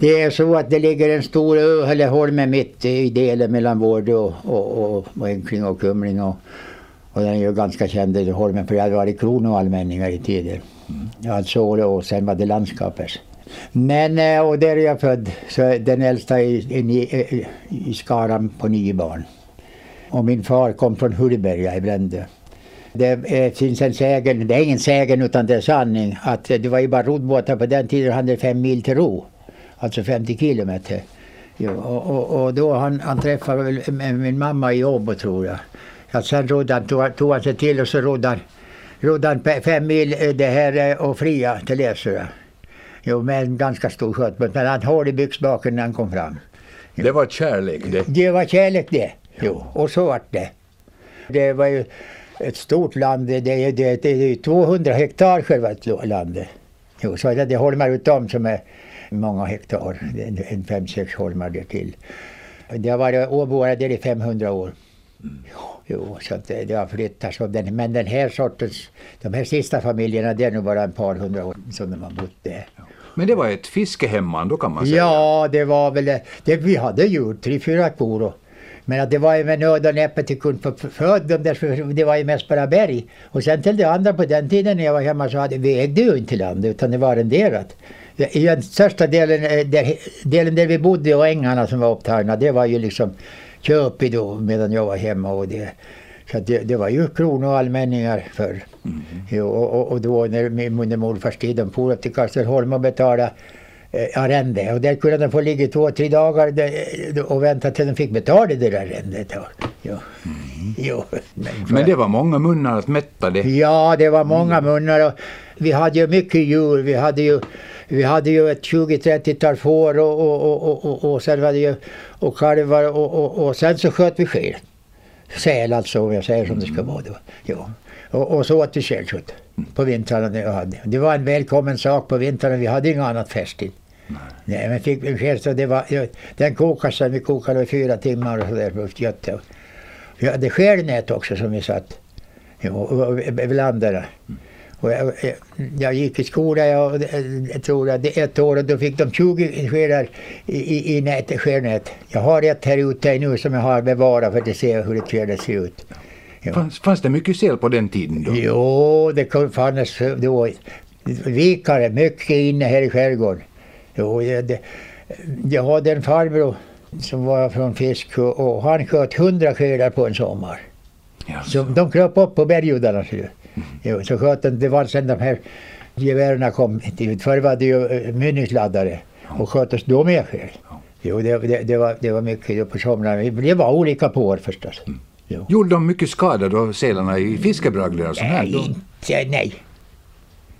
Det är så att det ligger en stor ö, eller holme mitt i delen mellan Vårdö och, och, och, och Enkling och Kumling. Och, och den är ju ganska känd, den holmen, för det hade varit kronoallmänningar i tider. Mm. Alltså, och sen var det landskapet. Men, eh, och där är jag född, så den äldsta i, i, i skaran på nio barn. Och min far kom från Hullberga i Brändö. Det finns en sägen, det är ingen sägen utan det är sanning, att det var ju bara roddbåtar på den tiden hade fem mil till ro. Alltså 50 kilometer. Jo, och, och, och, då han, han träffade min mamma i Åbo tror jag. Ja, sen rodde han, tog, tog han sig till och så rodde han, rodde han fem mil eh, det här eh, och fria till Läsöa. Jo, med en ganska stor skötbåt. Men han hål i byxbaken när han kom fram. Jo. Det var kärlek det? Det var kärlek det. Jo, och så vart det. Det var ju ett stort land. Det, det, det, det är 200 hektar själva landet. Jo, så det, det holmar utom som är många hektar. En fem, sex holmar till. Det har varit åboare där i 500 år. Mm. Jo, så att det, det har flyttats. Den, men den här sortens, de här sista familjerna, det är nog bara ett par hundra år som de har bott där. Men det var ett fiskehemman då kan man säga? Ja, det var väl det. Vi hade djur, tre, fyra kor och men att det var ju med nöd och näppe till kunde föda dem där, för det var ju mest bara berg. Och sen till det andra på den tiden när jag var hemma så hade vi ägde ju inte landet utan det var arrenderat. I den största delen eh, där, delen där vi bodde och ängarna som var upptagna det var ju liksom Köpi då medan jag var hemma och det. Så det, det var ju kronoallmänningar förr. Mm. Jo, och, och då när min morfars tid de for upp till Kastelholm och betalade arrende. Och där kunde de få ligga två, tre dagar och vänta till de fick betala det där arrendet. Jo. Mm. Jo. Men, Men, det var många munnar att mätta det. Ja, det var många mm. munnar. Och vi hade ju mycket djur. Vi hade ju vi hade ju ett 20-30-tal får och, och, och, och, och sen var det ju och kalvar och, och, och sen så sköt vi skäl. Säl alltså om jag säger som det ska vara då. Ja. Och, och så åt vi sälkött på vintrarna. Det var en välkommen sak på vintrarna. Vi hade inget annat färstigt. Nej. Nej, men fick vi så det var, den kokade sen, vi kokade i fyra timmar och sådär på. Vi hade skärnät också som vi satt blandade. Mm. Och jag, jag, gick i skolan, jag, jag tror jag, ett år och då fick de 20 skedar i, i, i nät, skärnät. Jag har ett här ute nu som jag har bevarat för att se hur ett skärnät ser ut. Ja. Fanns, fanns det mycket säl på den tiden då? Jo, det fanns då vikare mycket inne här i skärgården. Jo, jag, det, jag hade en farbror som var från fisk och han sköt hundra skedar på en sommar. Ja, så. så de kröp upp på berguddarna. Jo, så sköt de, det var sen de här gevären kom. Förr var det ju eh, mynningsladdare och sköt oss då med själv. Jo, det, det, det, var, det var mycket på somrarna. Det var olika på år förstås. Mm. Jo. Gjorde de mycket skada då, sälarna i fiskebragler och sånt här? Nej, inte, nej.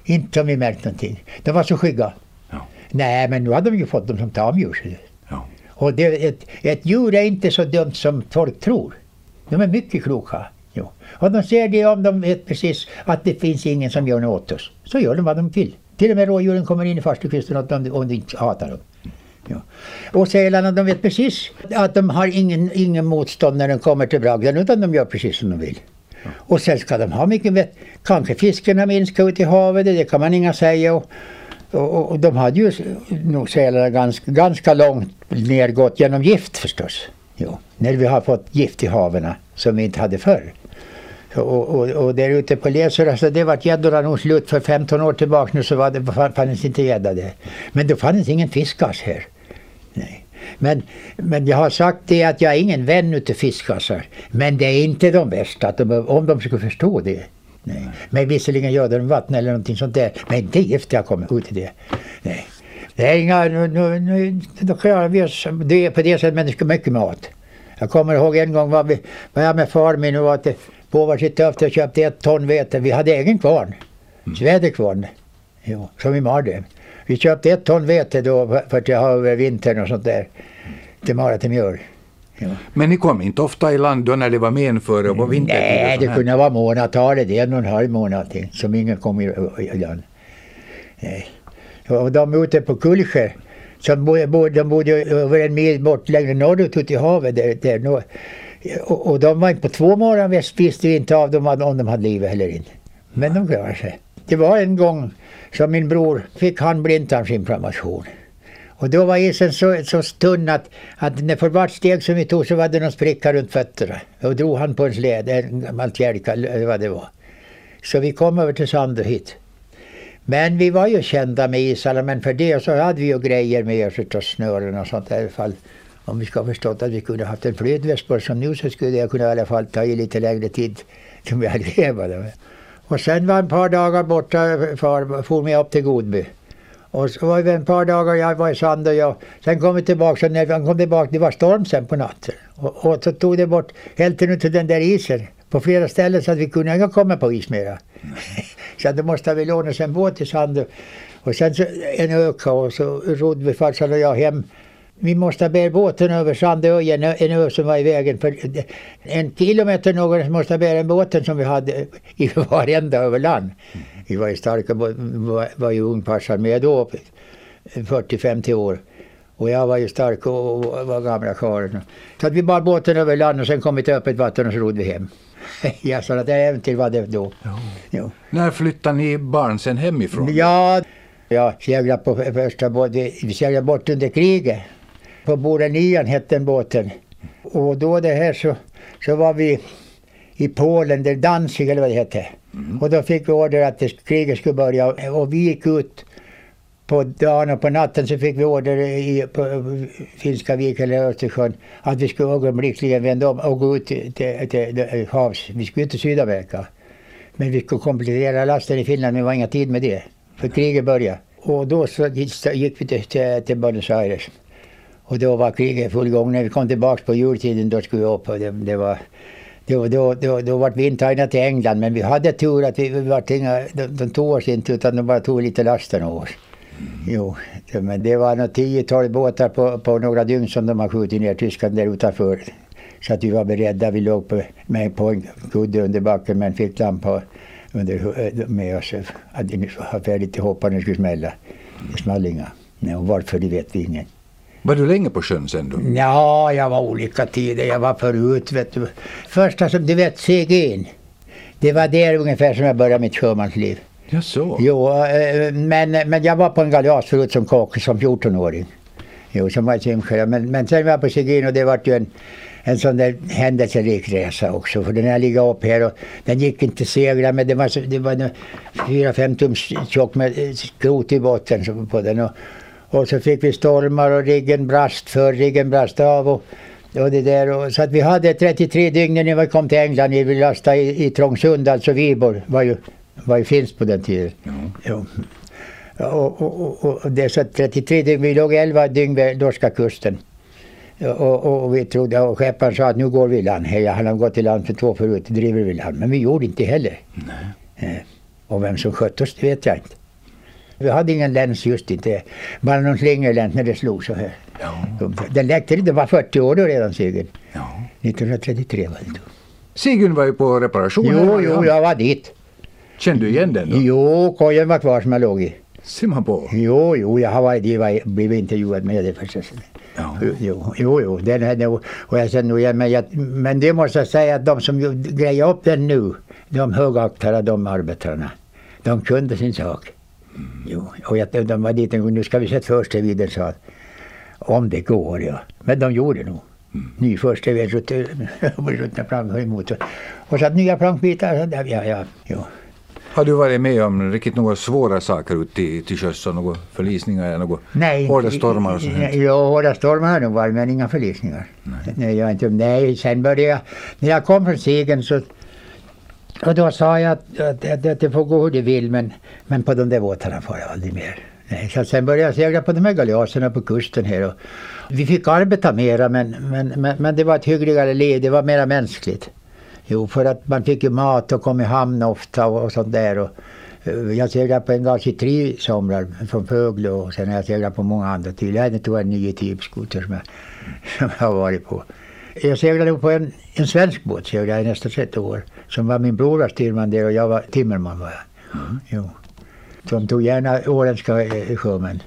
Inte som vi märkt någonting. De var så skygga. Ja. Nej, men nu hade de ju fått dem som tamdjur. Ja. Och det, ett, ett djur är inte så dumt som folk tror. De är mycket kloka. Jo. Och de ser det om de vet precis att det finns ingen som gör något åt oss. Så gör de vad de vill. Till och med rådjuren kommer in i farstukvisten om om de inte hatar dem. Ja. Och sälarna de vet precis att de har ingen, ingen motstånd när de kommer till bragden utan de gör precis som de vill. Ja. Och sen ska de ha mycket vett. Kanske fisken har minskat ut i havet, det kan man inga säga. Och, och, och de hade ju nog sälarna ganska, ganska långt nergått genom gift förstås. Jo. När vi har fått gift i haven som vi inte hade förr. Och, och, och där ute på Läsöra, alltså det vart gäddorna nog slut för 15 år tillbaka nu så var det, fanns inte gädda där. Men då fanns ingen fiskas här. Nej. Men, men jag har sagt det att jag är ingen vän utav fiskkassar. Men det är inte de värsta, de, om de skulle förstå det. Nej. Men visserligen gör de vatten eller någonting sånt där. Men inte gift jag kommer ut i det. Nej. Det är inga, nu, nu, nu, då klarar vi oss det på det sättet men det ska mycket mat. Jag kommer ihåg en gång var, vi, var jag med far min och var till på varsitt löfte och köpte ett ton vete. Vi hade egen kvarn. Mm. Sväderkvarn. Som i Mardem. Vi köpte ett ton vete då för att ha över vintern och sånt där. Till Mara till mjöl. Ja. Men ni kom inte ofta i land då när det var menföre och på vintern? Nej, det kunde vara månadtalet, en och en halv månad till, som ingen kom i, i land. Nej. Och de ute på Kullskär, som bodde, de bodde över en mil bort längre norrut ute i havet. Där, där, och, och de var inte på två månader visste vi inte av dem om de hade livet eller inte. Men de klarade sig. Det var en gång som min bror fick han blindtarmsinflammation. Och då var isen så, så tunn att, att när för vart steg som vi tog så var det någon spricka runt fötterna. Och drog han på en släd, en gammal kälka eller vad det var. Så vi kom över till Sandö hit. Men vi var ju kända med isarna men för det så hade vi ju grejer med oss utav snören och sånt i alla fall. Om vi ska ha förstått att vi kunde haft en flytväst som nu så skulle jag kunna i alla fall ta i lite längre tid som jag levade. Och sen var en par dagar borta, far, for mig upp till Godby. Och så var vi en par dagar, jag var i sand och jag. Sen kom vi tillbaka, och när vi kom tillbaka, det var storm sen på natten. Och, och så tog det bort hälften av den där isen på flera ställen så att vi kunde inte komma på is mera. så då måste vi låna oss en båt till Sandö. Och sen så en öka och så rodde vi farsan och jag hem. Vi måste bära båten över Sandö, en, ö, som var i vägen. För en kilometer någon måste bära en båten som vi hade i varenda över land. Vi var ju starka, var, ju ungfarsan med då, 40-50 år. Och jag var ju stark och, var gamla karlen. Så att vi bar båten över land och sen kom vi till öppet vatten och så rodde vi hem. ja, sådana där äventyr var det då. Ja. Ja. När flyttade ni barn sen hemifrån? Ja, jag seglade på första båten. Vi seglade bort under kriget. På Borenian hette den båten. Och då det här så, så var vi i Polen, där Danzig eller vad det hette. Mm. Och då fick vi order att kriget skulle börja och vi gick ut på dagen och på natten så fick vi order i, på Finska viken eller Östersjön att vi skulle ögonblickligen vända om och gå ut till, till, till havs. Vi skulle ut till Sydamerika. Men vi skulle komplettera lasten i Finland men det var inga tid med det. För kriget började. Och då så gick vi till, till, till Buenos Aires. Och då var kriget i full gång. När vi kom tillbaka på jultiden då skulle vi upp och det, det var då, då, då, då var vi intagna till England men vi hade tur att vi, vi var inga, de, de tog oss inte utan de bara tog lite lasten av oss. Jo, men det var nog 10-12 båtar på, på några dygn som de har skjutit ner tyskarna där utanför. Så att vi var beredda. Vi låg på, med på en kudde under backen med en ficklampa under, eh, med oss. Att vi var färdigt till hoppa när det skulle smälla. Det small inga. Nej, och varför det vet vi ingen. Var du länge på sjön sen då? Ja, jag var olika tider. Jag var förut, vet du. Första som du vet, CG'n. Det var där ungefär som jag började mitt sjömansliv. Ja, så. Jo, eh, men, men jag var på en galeas förut som kock som 14-åring. Jo, som var simsjö. Men, men sen var jag på Segin och det var ju en, en sån där händelserik resa också. För den här ligger upp här och den gick inte segla men det var, det var 4-5 tum tjock med skrot i botten på den. Och, och så fick vi stormar och riggen brast för, riggen brast av. Och, och det där. Och, så att vi hade 33 dygn när vi kom till England. Vi lastade i, i Trångsund, alltså Viborg var ju var ju finsk på den tiden. Mm. Ja. Och, och, och, och det så 33 dygn, vi låg 11 dygn vid norska kusten. Och, och, vi trodde, och skepparen sa att nu går vi i land. Hej, han har gått i land för två förut, driver vi i land. Men vi gjorde inte heller. Nej. Eh, och vem som skötte oss, det vet jag inte. Vi hade ingen läns just inte. Bara någon slingerläns när det slog så här. Ja. Den läckte, det var 40 år då redan segern. Ja. 1933 var det då. Sigyn var ju på reparation. Jo, jo, jag var dit. Kände du igen den då? Jo, kojen var kvar som jag låg i. Ser man på? Jo, jo, jag har varit, var, blivit intervjuad med det förstås. Ja. Jo, jo, jo, den hade, och jag känner igen men, jag, men det måste jag säga att de som grejer upp den nu, de högaktade de arbetarna. De kunde sin sak. Jo, och jag, de var dit en gång, nu ska vi sätta första vid sa om det går ja. Men de gjorde nog. Mm. Ny första vid, ruttna fram emot. Och så att nya plankbitar, ja, ja, jo. Har du varit med om riktigt några svåra saker ute till, till sjöss? Några förlisningar eller några nej, hårda stormar? Och sånt? Jo, hårda stormar har det varit men inga förlisningar. Nej. Nej, jag inte, nej, sen började jag, när jag kom från Sigen så och då sa jag att, att, att, att det får gå hur det vill men, men på de där båtarna får jag aldrig mer. Nej, så sen började jag segla på de här galeaserna på kusten här. Och vi fick arbeta mera men, men, men, men det var ett hyggligare liv, det var mera mänskligt. Jo, för att man fick ju mat och kom i hamn ofta och, och sånt där. Och, eh, jag seglade på en gas i tre somrar från Fögle och sen har jag seglat på många andra till. Jag hade tror jag nio tipskoter som jag, som jag har varit på. Jag seglade på en, en svensk båt seglade jag i nästan 30 år. Som var min bror var styrman där och jag var timmerman. Var jag. Mm. Jo. De tog gärna åländska eh, sjömän.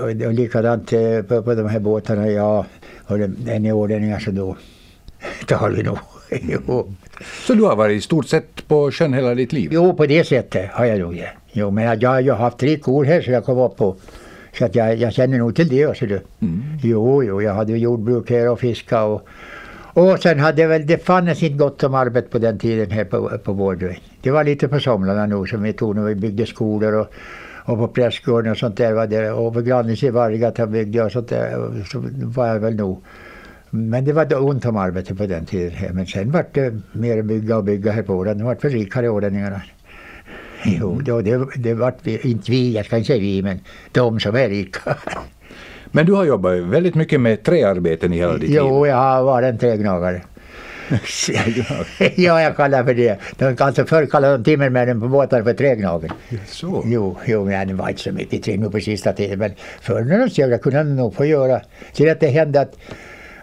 Och, likadant eh, på, på de här båtarna, ja, och det, är ni ålänningar så då tar vi nog. jo. Så du har varit i stort sett på sjön hela ditt liv? Jo, på det sättet har jag nog det. Jo, men jag har ju haft tre kor här så jag kom upp på Så att jag, jag känner nog till det. Du. Mm. Jo, jo, jag hade jordbruk här och fiska och, och sen hade väl, det fanns inte gott om arbete på den tiden här på, på Vårdvägen. Det var lite på somrarna nog som vi tog när vi byggde skolor och, och på prästgården och sånt där var det. Och på Grannes i han byggde och sånt där. Så var jag väl nog. Men det var ont om arbete på den tiden. Här. Men sen var det mer bygga och bygga här på åren. Det var för rikare ålänningarna. Jo, det, det, det var inte vi, jag ska inte säga vi, men de som är rika. Men du har jobbat väldigt mycket med träarbeten i hela ditt liv. Jo, jag har varit en trägnagare. ja, jag kallar för det. De, alltså förr kallade de timmermännen på båtar för trägnagel. Så. Jo, jo men det var inte så mycket trim nu på sista tiden. Men förr när de seglade kunde de nog få göra. Så att det hände att,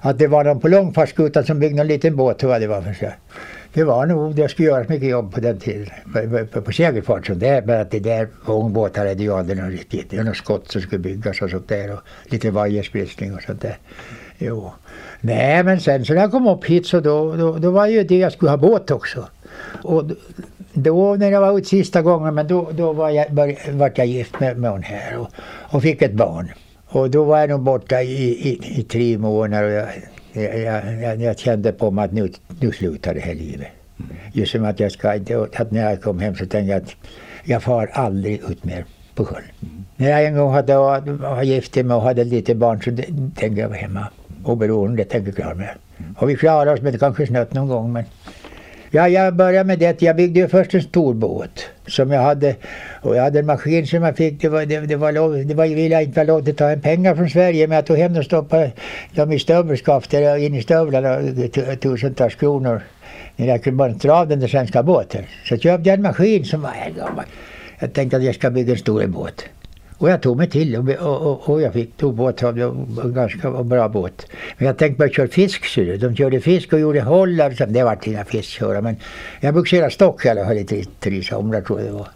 att det var någon på långfartsskutan som byggde en liten båt, tror jag det var för sig. Det var nog, det skulle göras mycket jobb på den tiden. På, på, på segelfart som det är, men att det där ångbåtar hade ju aldrig någon riktigt. Det var något skott som skulle byggas och sånt där och lite vajerspritsning och sånt där. Jo. Nej men sen så när jag kom upp hit så då, då, då var ju det jag skulle ha båt också. Och då när jag var ute sista gången men då, då var jag, var jag gift med, med hon här och, och fick ett barn. Och då var jag nog borta i, i, i tre månader och jag, jag, jag, jag kände på mig att nu, nu slutar det här livet. Just som att jag ska, att när jag kom hem så tänkte jag att jag far aldrig ut mer på sjön. Mm. När jag en gång hade, var gift mig och hade lite barn så tänkte jag vara hemma oberoende, tänker jag klara mig. Och vi klarade oss med kanske snött någon gång men Ja, jag började med det. Jag byggde ju först en stor båt som jag hade. Och jag hade en maskin som jag fick. Det var, det, det var, lov, det var, ville jag inte vara lov att ta en pengar från Sverige men jag tog hem och stoppade dem i stövelskaftet in i stövlarna. Tusentals kronor. Jag kunde bara dra av den där svenska båten. Så köpte jag en maskin som var gammal. Jag tänkte att jag ska bygga en stor båt. Och jag tog mig till och, och, och jag fick tog båt av en ganska bra båt. Men jag tänkte bara köra fisk. Så de körde fisk och gjorde hållar. Det var inga fiskköra men jag bogserade stock i alla fall i tre, tre somrar tror jag det var.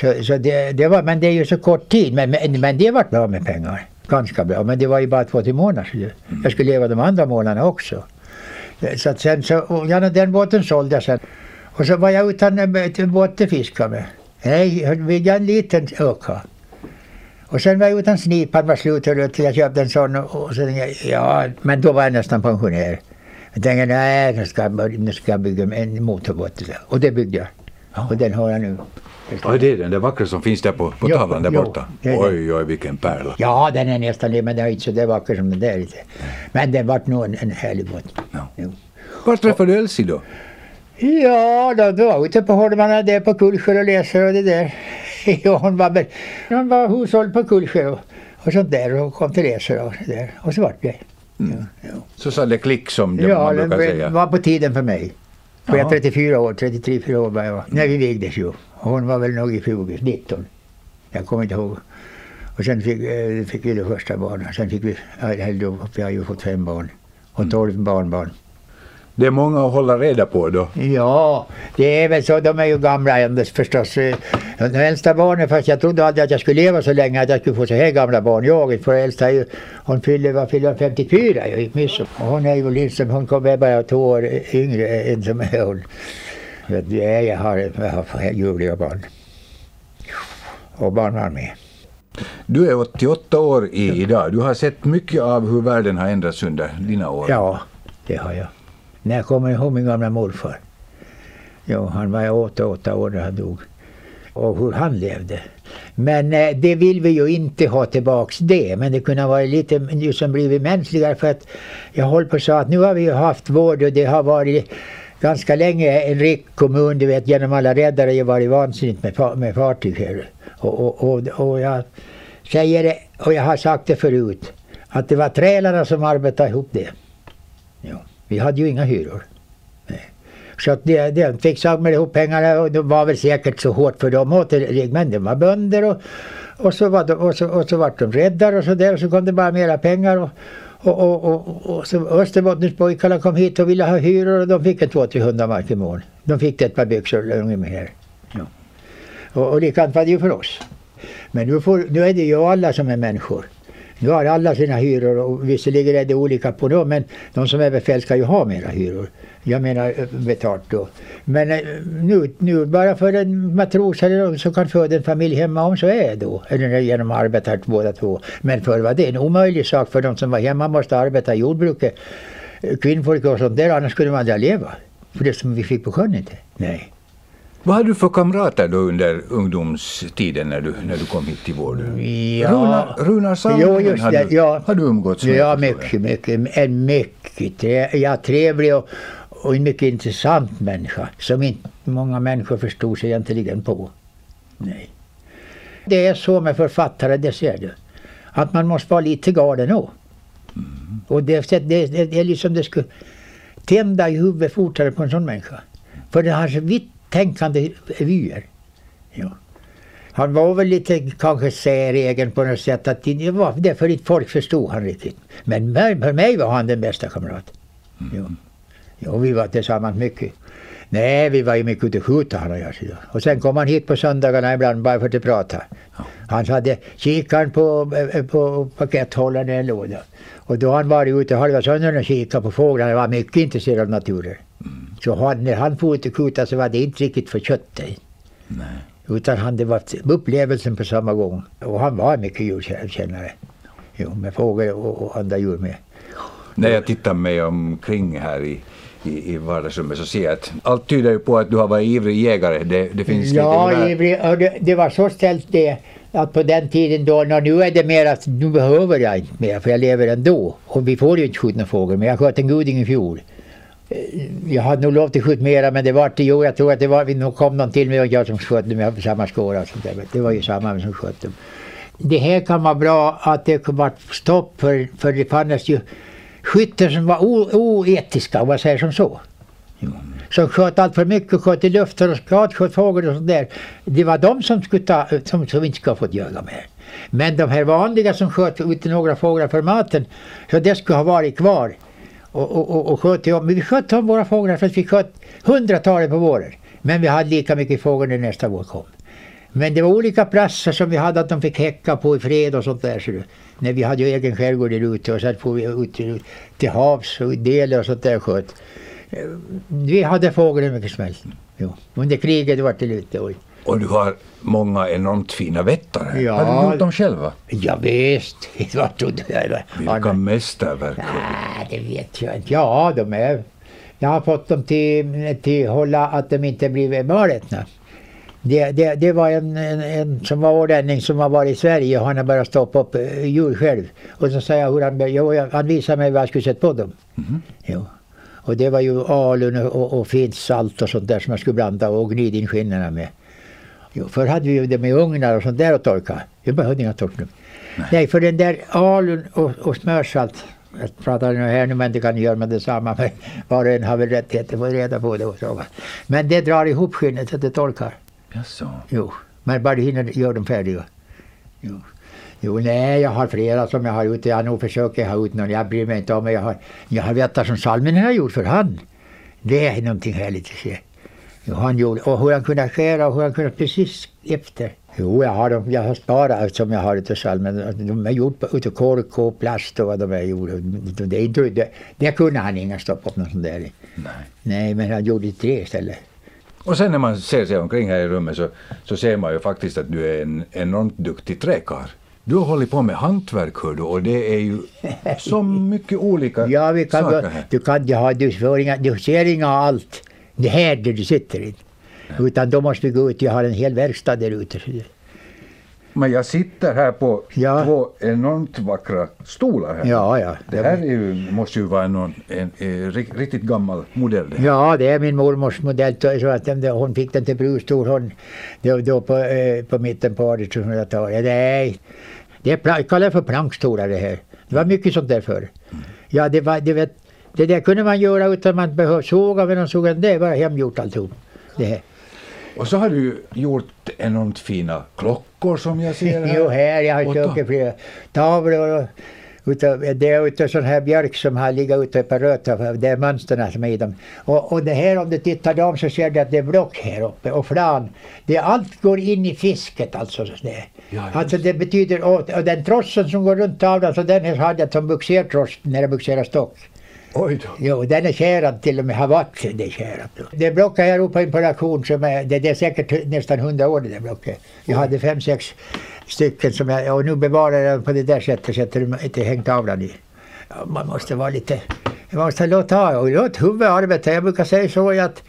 Så, så det, det, var, men det är ju så kort tid. Men, men, men det vart bra med pengar. Ganska bra. Men det var ju bara två, tre månader. Så jag skulle leva de andra månaderna också. Så att sen så, ja, den båten sålde jag sen. Och så var jag utan eh, en båt till fiska med. Nej, jag en liten öka. Och sen var jag utan snipan var slut och jag köpte en sån och så tänkte jag, ja, men då var jag nästan pensionär. Jag tänkte nej, nu ska jag, nu ska jag bygga en motorbåt. Och det byggde jag. Ja. Och den har jag nu. Ja, det är den där vackra som finns där på, på tavlan där jo, borta. Oj, oj, vilken pärla. Ja, den är nästan det, men den är inte så där vacker som den där. Men den vart nog en, en härlig båt. Ja. Var träffade du Elsie då? Ja, då, då var ute på Holmarna där på Kullsjö och läser och det där. Ja, hon var, hon var hushåll på Kullsjö och, och sånt där och kom till resor och så där. Och så vart det. Mm. Ja, ja. Så sa det klick som det ja, man brukar säga? Ja, det var på tiden för mig. För jag 34 år, 33-4 år var jag när vi vigdes ju. Hon var väl nog i 20, 19. Jag kommer inte ihåg. Och sen fick, äh, fick vi det första barnet. Sen fick vi, äh, vi har ju fått fem barn och 12 mm. barnbarn. Det är många att hålla reda på då. Ja, det är väl så. De är ju gamla ändå förstås. Den äldsta barnet, fast jag trodde aldrig att jag skulle leva så länge att jag skulle få så här gamla barn. Jag, för äldsta är ju, hon fyller, vad fyller 54 i midsommar. Hon är ju liksom, hon kommer bara två år yngre än som är hon. Ja, jag har, jag har ljuvliga barn. Och barnbarn med. Du är 88 år i, idag. Du har sett mycket av hur världen har ändrats under dina år. Ja, det har jag. När jag kommer ihåg min gamla morfar. Jo, han var 88 år när han dog. Och hur han levde. Men eh, det vill vi ju inte ha tillbaks det. Men det kunde ha varit lite just som blivit mänskligare för att jag håller på så att nu har vi ju haft vård och det har varit ganska länge en rik kommun, du vet genom alla räddare har varit vansinnigt med, med fartyg här. Och, och, och, och jag säger det, och jag har sagt det förut, att det var trälarna som arbetade ihop det. Ja. Vi hade ju inga hyror. Så att de, de fick samla ihop pengarna och det var väl säkert så hårt för dem åt men de var bönder och, och så var de, och så, och så var de räddare och så där och så kom det bara mera pengar och, och, och, och, och så Österbottenspojkarna kom hit och ville ha hyror och de fick en 200-300 mark i månaden. De fick ett par byxor ungefär. Ja. Och, och likadant var det ju för oss. Men nu, får, nu är det ju alla som är människor. Nu har alla sina hyror och visserligen är det olika på dem men de som är befäl ska ju ha mera hyror. Jag menar eh, betalt då. Men eh, nu, nu bara för en matros eller någon som kan föda en familj hemma om så är det då. Eller genom att arbeta båda två. Men förr var det en omöjlig sak för de som var hemma måste arbeta i jordbruket. Eh, kvinnfolk och sånt där annars skulle man aldrig leva. För det som vi fick på sjön inte. Nej. Vad hade du för kamrater då under ungdomstiden när du, när du kom hit till Vård? Ja. Runar, just det, ja. har du umgåtts med? Ja, mycket, mycket. En mycket ja, trevlig och, och en mycket intressant människa som inte många människor förstod sig egentligen på. Nej. Det är så med författare, det ser du. Att man måste vara lite galen också. Mm. Och det, det, det, det är liksom det skulle tända i huvudet fortare på en sån människa. För den har så vitt tänkande vyer. Ja. Han var väl lite kanske säregen på något sätt. Att det var det för inte folk förstod han riktigt. Men för mig var han den bästa kamrat. Mm. Ja. ja, vi var tillsammans mycket. Nej, vi var ju mycket ute och skjuta han och jag. Och sen kom han hit på söndagarna ibland bara för att prata. Han hade kikaren på, eh, på pakethållaren i en låda. Och då han varit ute halva söndagen och kikat på fåglarna. Han var mycket intresserad av naturen. Mm. Så han, när han for ut och skjuta så var det inte riktigt för köttet. Nej. Utan han, det var upplevelsen på samma gång. Och han var mycket djurkännare. Jo, med fågel och, och andra djur med. När jag tittar mig omkring här i i, i vardagsrummet så ser jag att allt tyder ju på att du har varit ivrig jägare. Det, det finns ja, lite ivrig. Och det, det, var så ställt det att på den tiden då, nu är det mer att nu behöver jag inte mer för jag lever ändå. Och vi får ju inte skjuta någon fågel men jag sköt en guding i fjol. Eh, jag hade nog lov till skjuta mera men det var inte, jo jag tror att det var, nu kom någon till mig och jag som sköt dem, jag samma skåra och sånt där. Det var ju samma som sköt dem. Det här kan vara bra att det var stopp för, för det fanns ju skyttar som var oetiska, om man säger som så. Som sköt allt för mycket, sköt i luften och skadesköt fågel och sånt där. Det var de som, skulle ta, som, som inte skulle ha fått jaga med. Men de här vanliga som sköt ut några fåglar för maten, så det skulle ha varit kvar. Och, och, och, och sköt om. Men vi sköt om våra fåglar för att vi sköt hundratalet på våren. Men vi hade lika mycket fåglar när nästa vår kom. Men det var olika platser som vi hade att de fick häcka på i fred och sånt där. Så när vi hade ju egen skärgård där ute och sen får vi ut till, till havs och delar och sånt där sköt. Eh, vi hade fåglar mycket smält. Jo. Under kriget var det lite. Och du har många enormt fina vättare. Ja, har du gjort dem själva? Ja, visst. Vad trodde jag? Vilka mästerverk Nej, det vet jag inte. Ja, de är... Jag har fått dem till, till hålla att de inte blir mörätna. Det, det, det var en, en, en, som var ålänning som har varit i Sverige och han har bara stoppat upp uh, djur själv. Och så sa jag hur han, jo, han visade mig vad jag skulle sätta på dem. Mm. Jo. Och det var ju alun och, och fint salt och sånt där som jag skulle blanda och gnida in skinnen med. Förr hade vi det med ugnar och sånt där att torka. Jag behövde inga torkning. Nej. Nej, för den där alun och, och smörsalt jag pratar nu här nu men det kan göra med detsamma. Men var och en har väl rättighet att få reda på det. Och så. Men det drar ihop skinnet så att det torkar. Jaså? Jo, men bara du hinner göra dem färdiga. Jo. Jo, nej, jag har flera som jag har gjort. Jag har nog försökt ha ut någon. Jag bryr mig inte om det. Jag har, jag har vetat som Salminen har gjort för han. Det är någonting härligt att se. Han gjorde, och hur han kunde skära och hur han kunde precis efter. Jo, jag har dem. Jag har sparat som jag har utav Salmen. De är gjorda utav kork och plast och vad de är gjorda. Det, det, det kunde han inga stoppa upp något sånt där Nej. Nej, men han gjorde tre istället. Och sen när man ser sig omkring här i rummet så, så ser man ju faktiskt att du är en enormt duktig träkar. Du har hållit på med hantverk hör du, och det är ju så mycket olika ja, vi kan saker här. Du kan ju ha, du, inga, du ser inga allt det här där du sitter i. Utan då måste vi gå ut, jag har en hel verkstad där ute. Men jag sitter här på ja. två enormt vackra stolar. Här. Ja, ja. Det här ju, måste ju vara en, en, en, en, riktigt gammal modell. Det. Ja, det är min mormors modell. Så att den, hon fick den till brukstol hon, då, då på, eh, på mitten på 1800-talet. Nej, det är, kallar jag för plankstolar det här. Det var mycket sånt där förr. Mm. Ja, det, var, det, vet, det där kunde man göra utan man behövde såga med någon såg Det var hemgjort alltihop. Det här. Och så har du gjort enormt fina klockor som jag ser här. jo, här jag har köpt flera tavlor och Utav, det är utav sån här björk som har legat ute på röta. Det är mönstren som är i dem. Och, och det här om du tittar dem så ser du att det är block här uppe och flan. Det allt går in i fisket alltså. Det. Ja, alltså det betyder, och, och den trossen som går runt tavlan så den här hade jag som bugsertross när jag bugserar stock. Oj då. Jo, den är kärad till och med, har varit det kärat. Det blocket här uppe på auktion som är, det, det är säkert nästan hundra år det där blocket. Jag hade fem, sex stycken som jag, och nu bevarar jag på det där sättet så att de inte hängt tavlan i. Ja, man måste vara lite, man måste låta och låt huvudet arbeta. Jag brukar säga så att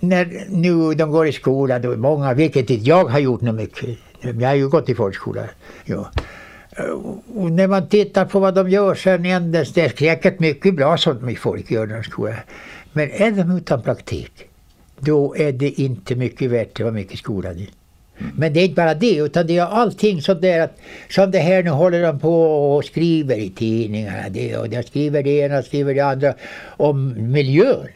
när nu de går i skolan, då många, vilket inte jag har gjort något mycket. Jag har ju gått i folkskola. Ja. Och när man tittar på vad de gör sen ändes, det är säkert mycket bra som folk gör när de skolar. Men är de utan praktik, då är det inte mycket värt vad mycket skolan är. Men det är inte bara det, utan det är allting sånt där att, som det här nu håller de på och skriver i tidningarna. Det, och de skriver det ena och skriver det andra om miljön.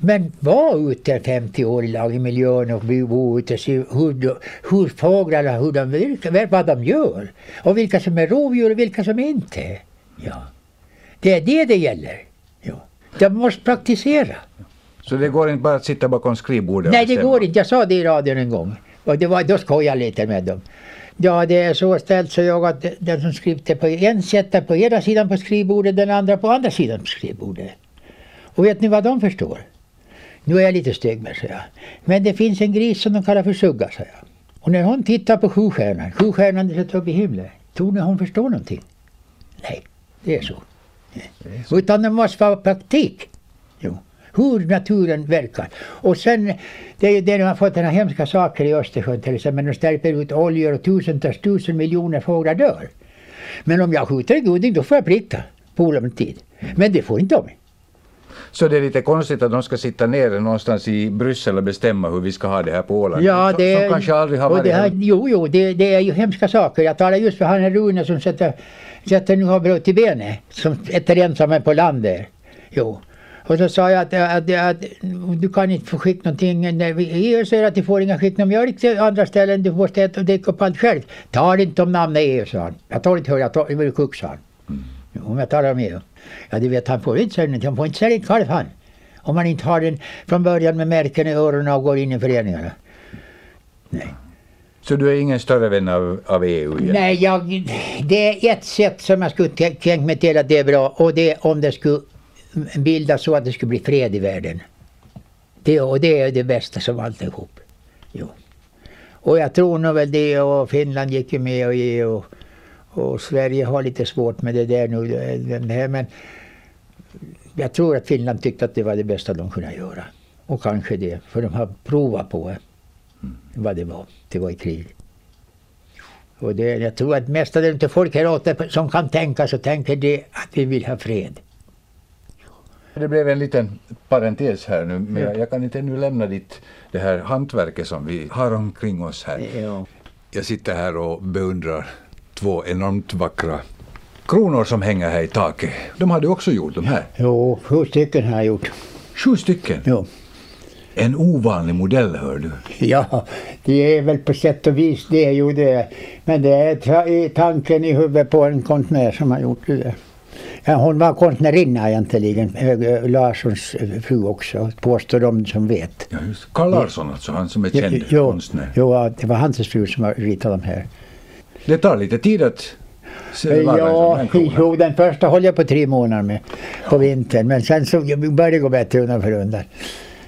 Men var ute 50 år i miljön och bo ute och se hur, hur fåglarna, hur de, vad de gör. Och vilka som är rovdjur och vilka som inte är. Ja. Det är det det gäller. Ja. De måste praktisera. Så det går inte bara att sitta bakom skrivbordet? Nej, det går inte. Jag sa det i radion en gång. Och det var, då skojade jag lite med dem. Ja, det är så ställt så jag att den som skriver på en sätter på ena sidan på skrivbordet, den andra på andra sidan på skrivbordet. Och vet ni vad de förstår? Nu är jag lite stygg med säger jag. Men det finns en gris som de kallar för Sugga, säger jag. Och när hon tittar på sjustjärnan, sjustjärnan sitter uppe i himlen. Tror ni hon förstår någonting? Nej, det är så. Det är så. Utan det måste vara praktik. Jo. Hur naturen verkar. Och sen, det är ju det de har fått den hemska saker i Östersjön till exempel. De släpper ut oljor och tusentals, tusen miljoner fåglar dör. Men om jag skjuter en goding då får jag pricka på olämplig tid. Men det får inte de. Så det är lite konstigt att de ska sitta nere någonstans i Bryssel och bestämma hur vi ska ha det här på Åland. Ja, det, som, som kanske aldrig har varit det här, Jo, jo, det, det, är ju hemska saker. Jag talar just för han Rune som sätter, sätter nu har brutit benet. Som är ensam på landet. Jo. Och så sa jag att, att, att, att du kan inte få skicka någonting. EU säger att du får inga skicka någon mjölk till andra ställen. Du måste äta och dricka upp allt själv. Ta inte om namnet EU, sa han. Jag tar inte höra, jag tar, vill kuck, sa han. Mm. Om jag talar om EU. Ja, du vet, han får inte sälja Han får inte sälja kalv han. Om man inte har den från början med märken i öronen och går in i föreningarna. Nej. Så du är ingen större vän av, av EU? Igen? Nej, jag, det är ett sätt som jag skulle tänka mig till att det är bra och det är om det skulle bildas så att det skulle bli fred i världen. Det, och det är det bästa som alltihop. Jo. Och jag tror nog väl det och Finland gick ju med och EU och, och Sverige har lite svårt med det där nu. Här, men jag tror att Finland tyckte att det var det bästa de kunde göra. Och kanske det, för de har provat på vad det var. Det var i krig. Och det, jag tror att mestadels av folk här åter som kan tänka så tänker det att vi vill ha fred. Det blev en liten parentes här nu, men jag, jag kan inte ännu lämna ditt, det här hantverket som vi har omkring oss här. Ja. Jag sitter här och beundrar två enormt vackra kronor som hänger här i taket. De har du också gjort, de här? Jo, sju stycken har jag gjort. Sju stycken? Jo. En ovanlig modell, hör du. Ja, det är väl på sätt och vis det ju det. Men det är tanken i huvudet på en konstnär som har gjort det. Hon var konstnärinna egentligen, Larssons fru också, påstår de som vet. Ja, just. Carl Larsson alltså, han som är känd jo, konstnär. Jo, det var hans fru som har ritat de här. Det tar lite tid att Ja, jo, den första höll jag på tre månader med på vintern. Men sen så började det gå bättre undan för undan.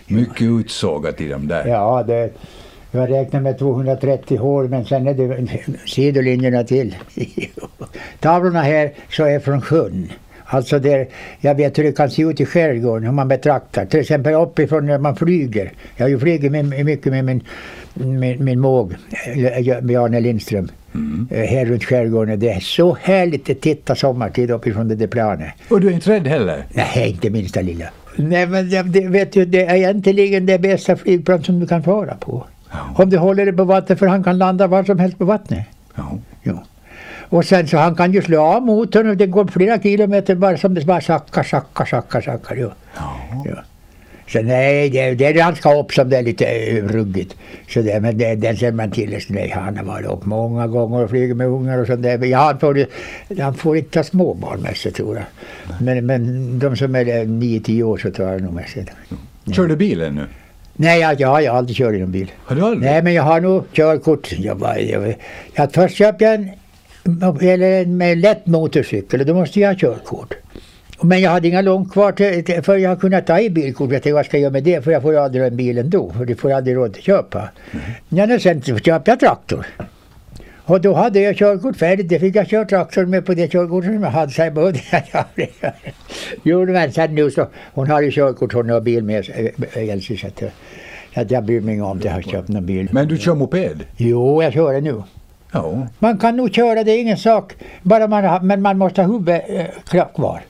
Mycket utsågat i de där. Ja, det, jag räknar med 230 hål men sen är det sidolinjerna till. Tavlorna här så är från sjön. Alltså där, jag vet hur det kan se ut i skärgården om man betraktar. Till exempel uppifrån när man flyger. Jag har ju flugit mycket med min, min, min måg, Bjarne Lindström. Mm. Här runt skärgården. Det är så härligt att titta sommartid uppifrån det där planet. Och du är inte rädd heller? Nej, inte minsta lilla. Nej, men det, vet du, det är egentligen det bästa flygplan som du kan fara på. Ja. Om du håller det på vattnet, för han kan landa var som helst på vattnet. Ja. ja. Och sen så han kan ju slå av motorn och det går flera kilometer bara som det bara sackar, sackar, sackar, sackar. Ja. Ja. ja. Så nej, det, det är ganska upp som det är lite eh, ruggigt. Så det, men det, den ser man till. Nej, han har varit upp många gånger och flugit med ungar och sånt där. Ja, han, får, han får inte ta småbarn med sig tror jag. Men, men de som är 9-10 år så tar han nog med sig. Mm. Kör du bilen nu? Nej, jag, jag har aldrig kört i någon bil. Har du aldrig? Nej, men jag har nog körkort. Jag, bara, jag, jag, först köpte jag en, eller med lätt motorcykel och då måste jag ha körkort. Men jag hade inga långt kvar till, för jag kunde ta i bilkort. Jag tänkte vad ska jag göra med det? För jag får aldrig en bil ändå. För det får jag aldrig råd att köpa. Mm. Men sen köpte jag traktor. Och då hade jag körkort färdigt. Det fick jag köra traktor med på det körkortet som jag hade. Så jag både Jo, men sen nu så. Hon har ju körkort, hon har bil med sig. Elsie, så att, att jag bryr mig inte om det. Jag har köpt någon bil. Men du kör moped? Jo, jag kör det nu. Ja. Man kan nog köra, det är ingen sak. Bara man har, men man måste ha huvudet äh, kvar.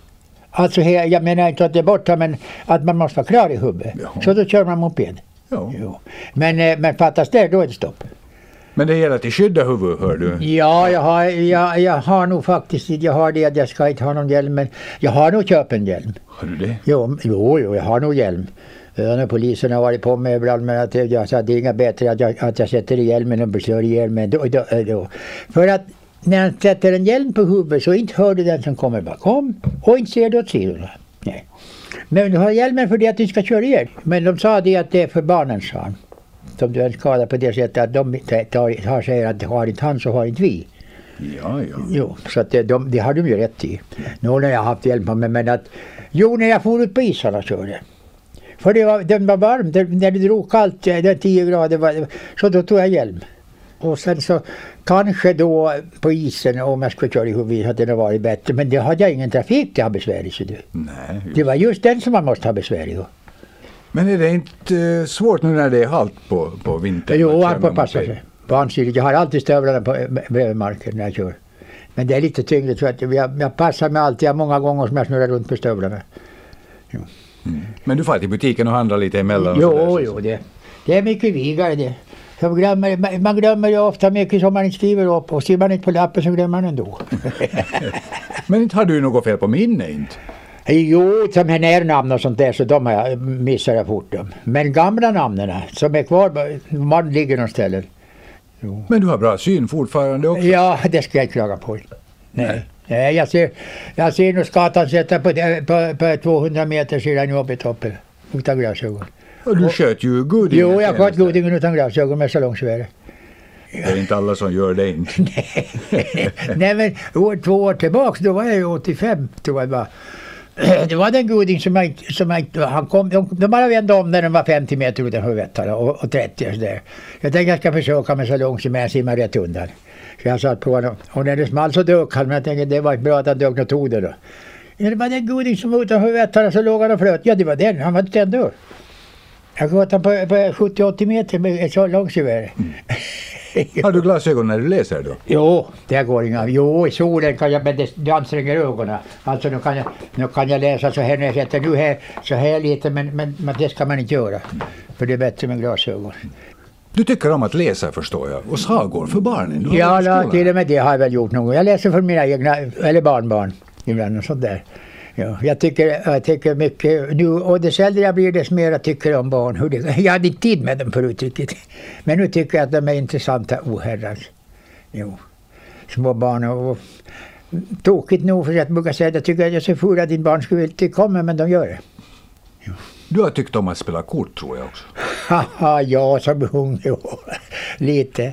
Alltså jag menar inte att det är borta men att man måste vara klar i huvudet. Ja. Så då kör man moped. Ja. Jo. Men, eh, men fattas det, då är det stopp. Men det gäller att skydda huvudet hör du? Ja, jag har, jag, jag har nog faktiskt jag har det att jag ska inte ha någon hjälm men jag har nog köpt en hjälm. Har du det? Jo, jo, jo jag har nog hjälm. Ja, polisen har varit på mig ibland men att jag sa det är inga bättre att jag, att jag sätter i hjälmen och kör ihjäl mig. Då, då, då. För att när han sätter en hjälm på huvudet så inte hör du den som kommer bakom och inte ser du åt sidorna. Nej. Men du har hjälmen för det att du ska köra ihjäl. Men de sa det att det är för barnen sa han. Som du är skadad på det sättet att de tar, tar, säger att har inte han så har inte vi. Ja, ja. Jo, så att det, de, det har de ju rätt i. Nu har jag haft hjälm på mig men att Jo, när jag for ut på isarna körde. För det var, den var varm, när det drog kallt, det 10 grader, var, så då tog jag hjälm. Och sen så kanske då på isen om jag skulle köra i huvudet hade det varit bättre. Men det hade jag ingen trafik till att ha besvär i. du. Nej, det var just den som man måste ha besvär i. Men är det inte uh, svårt nu när det är halt på, på vintern? Jo, han får passa sig. Vansidigt. Jag har alltid stövlarna på, bredvid marken när jag kör. Men det är lite tyngre jag, jag passar mig alltid. Jag många gånger som jag snurrar runt på stövlarna. Mm. Men du får till butiken och handlar lite emellan? Jo, så jo det, det är mycket vigare det. Så glömmer, man glömmer ju ofta mycket som man inte skriver upp och ser man inte på lappen så glömmer man ändå. Men inte har du något fel på minne inte? Jo, som här närnamn och sånt där så de har jag, missar jag fort dem. Men gamla namnen som är kvar, man ligger någonstans. Jo. Men du har bra syn fortfarande också? Ja, det ska jag inte klaga på. Nej. Nej. Jag ser, jag ser nog skatan sätta på, på, på 200 meter i toppen utan glasögon. Och du sköt ju godingen. Jo, jag sköt godingen utan glasögon med salongsvärd. Det är inte alla som gör det inte. Nej, Nej men år, två år tillbaks, då var jag ju 85 tror jag det var. Det var den goding som jag, som jag han kom, de, de bara vände om när den var 50 meter utanför Vättara och, och 30 och sådär. Jag tänkte jag ska försöka med långt som jag simmar rätt undan. Så jag satt på honom och när det small så dök han men jag tänkte det var bra att han dök och tog det då. Ja, det var den goding som var utanför Vättara så låg han och flöt. Ja det var den, han var inte ändå. Jag sköt på, på 70-80 meter med ett så långgevär. Mm. Har du glasögon när du läser då? Jo, det går inga. Jo, i solen kan jag, men det, anstränger ögonen. Alltså nu kan, jag, nu kan jag läsa så här när jag sätter nu här, så här lite, men, men, men det ska man inte göra. För det är bättre med glasögon. Du tycker om att läsa förstår jag, och sagor för barnen? Ja, till och med det har jag väl gjort någon gång. Jag läser för mina egna, eller barnbarn ibland och sånt där. Ja, jag, tycker, jag tycker mycket nu och dess äldre jag blir desto mer jag tycker om barn. Hur det, jag hade inte tid med dem förut riktigt. Men nu tycker jag att de är intressanta oherrans. Jo. Små barn och, och tokigt nog för att brukar säga att jag tycker att jag är så full att din barn skulle inte komma men de gör det. Jo. Du har tyckt om att spela kort tror jag också. Haha, ja som ung, jo. Lite.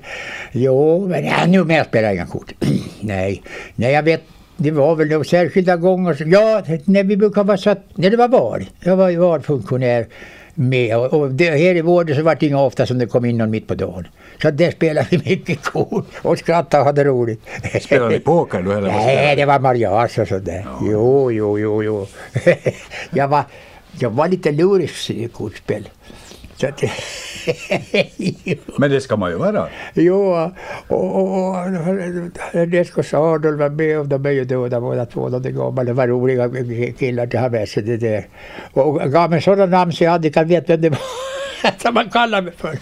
Jo, men ja, nu mer spelar jag inga kort. Nej, nej jag vet det var väl några särskilda gånger. Ja, när vi brukar vara satt, när det var val. Jag var ju valfunktionär med och, och det, här i vården så var det inga ofta som det kom in någon mitt på dagen. Så där spelade vi mycket kort och skrattade och hade roligt. Spelade ni poker då eller? Nej, det var mariage och sådär. Ja. Jo, jo, jo, jo. jag, var, jag var lite lurig i kortspel. Så att, Men det ska man ju vara. Jo, och, och, och Adolf var med och de är ju döda båda två. De gamla. Det var roliga killar till ha med sig det där. Och gav mig sådana namn så jag aldrig kan veta vem det var som man kallar mig för.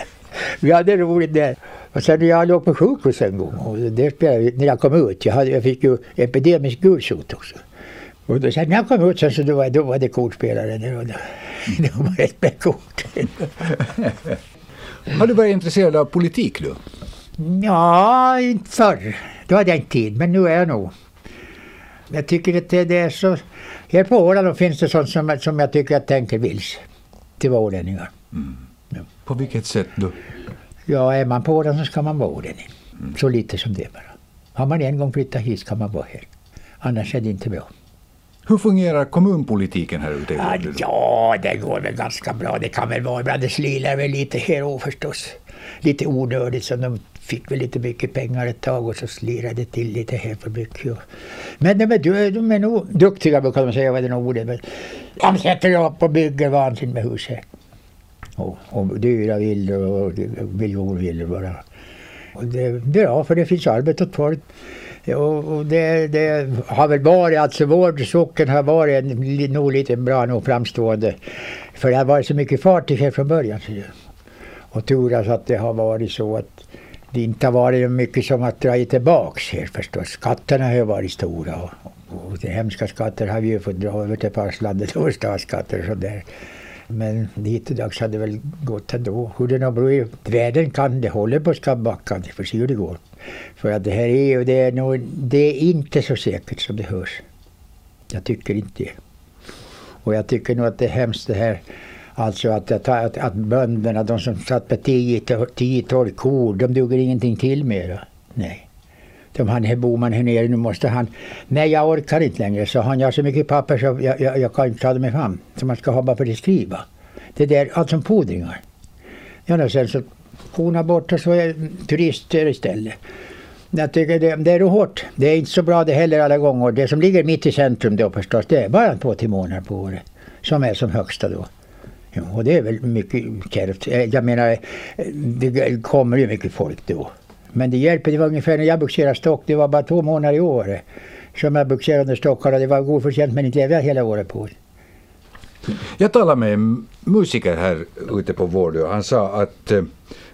Vi hade roligt där. Och sen när jag låg på sjukhus en gång, och det spelade, när jag kom ut, jag, hade, jag fick ju epidemisk gulsot också. Och då, när jag kom ut sen så då var, då var det kortspelare. Det var, det var ett med kort. Har du varit intresserad av politik du? Ja, inte förr. Då hade jag inte tid, men nu är jag nog. Jag tycker att det, är så... Här på Åland finns det sånt som, som jag tycker att tänker vilse. Till ålänningar. Mm. Ja. På vilket sätt då? Ja, är man på Åland så ska man vara ålänning. Mm. Så lite som det bara. Har man en gång flyttat hit ska man vara här. Annars är det inte bra. Hur fungerar kommunpolitiken här ute i ja, ja, det går väl ganska bra. Det kan väl vara ibland. Det slirar väl lite här och förstås. Lite onödigt så de fick väl lite mycket pengar ett tag och så slirade det till lite här för mycket. Men de är, de är nog duktiga brukar de säga, vad det ordet. Men de sätter upp och bygger vansinnigt med hus här. Och, och dyra villor och miljonvillor bara. Och det är bra för det finns arbete åt folk. Och, och det, det, har väl varit, alltså vår socken har varit en, nog lite bra nog framstående. För det har varit så mycket fart här från början. Och turas alltså att det har varit så att det inte har varit mycket som att dra tillbaks här förstås. Skatterna har ju varit stora och, och de hemska skatter har vi ju fått dra över till fastlandet och statsskatter och sådär. Men hittills hade det väl gått ändå. Hur det nu blir, världen kan, det håller på att Vi backa, får se hur det går. För att det här är ju, det är, nog, det är inte så säkert som det hörs. Jag tycker inte det. Och jag tycker nog att det är hemskt det här Alltså att, att, att, att bönderna, de som satt med 10-12 kor, de duger ingenting till mera. Nej. De han här Boman här nere, nu måste han... Nej, jag orkar inte längre, så han. Jag har så mycket papper så jag, jag, jag kan inte ta dem fram. Som man ska ha bara för att skriva. Det där, allt som fordringar. Ja, och sen så korna bort och så är turister istället. Jag tycker det, det är hårt. Det är inte så bra det heller alla gånger. Det som ligger mitt i centrum då förstås, det är bara två timoner på året. Som är som högsta då. Ja, och det är väl mycket kärvt. Eh, jag menar, eh, det kommer ju mycket folk då. Men det hjälper, det var ungefär när jag bogserade stock, det var bara två månader i år som jag bogserade stockar och det var god förtjänst men inte levde hela året på. Jag talade med en musiker här ute på Vårdö han sa att eh,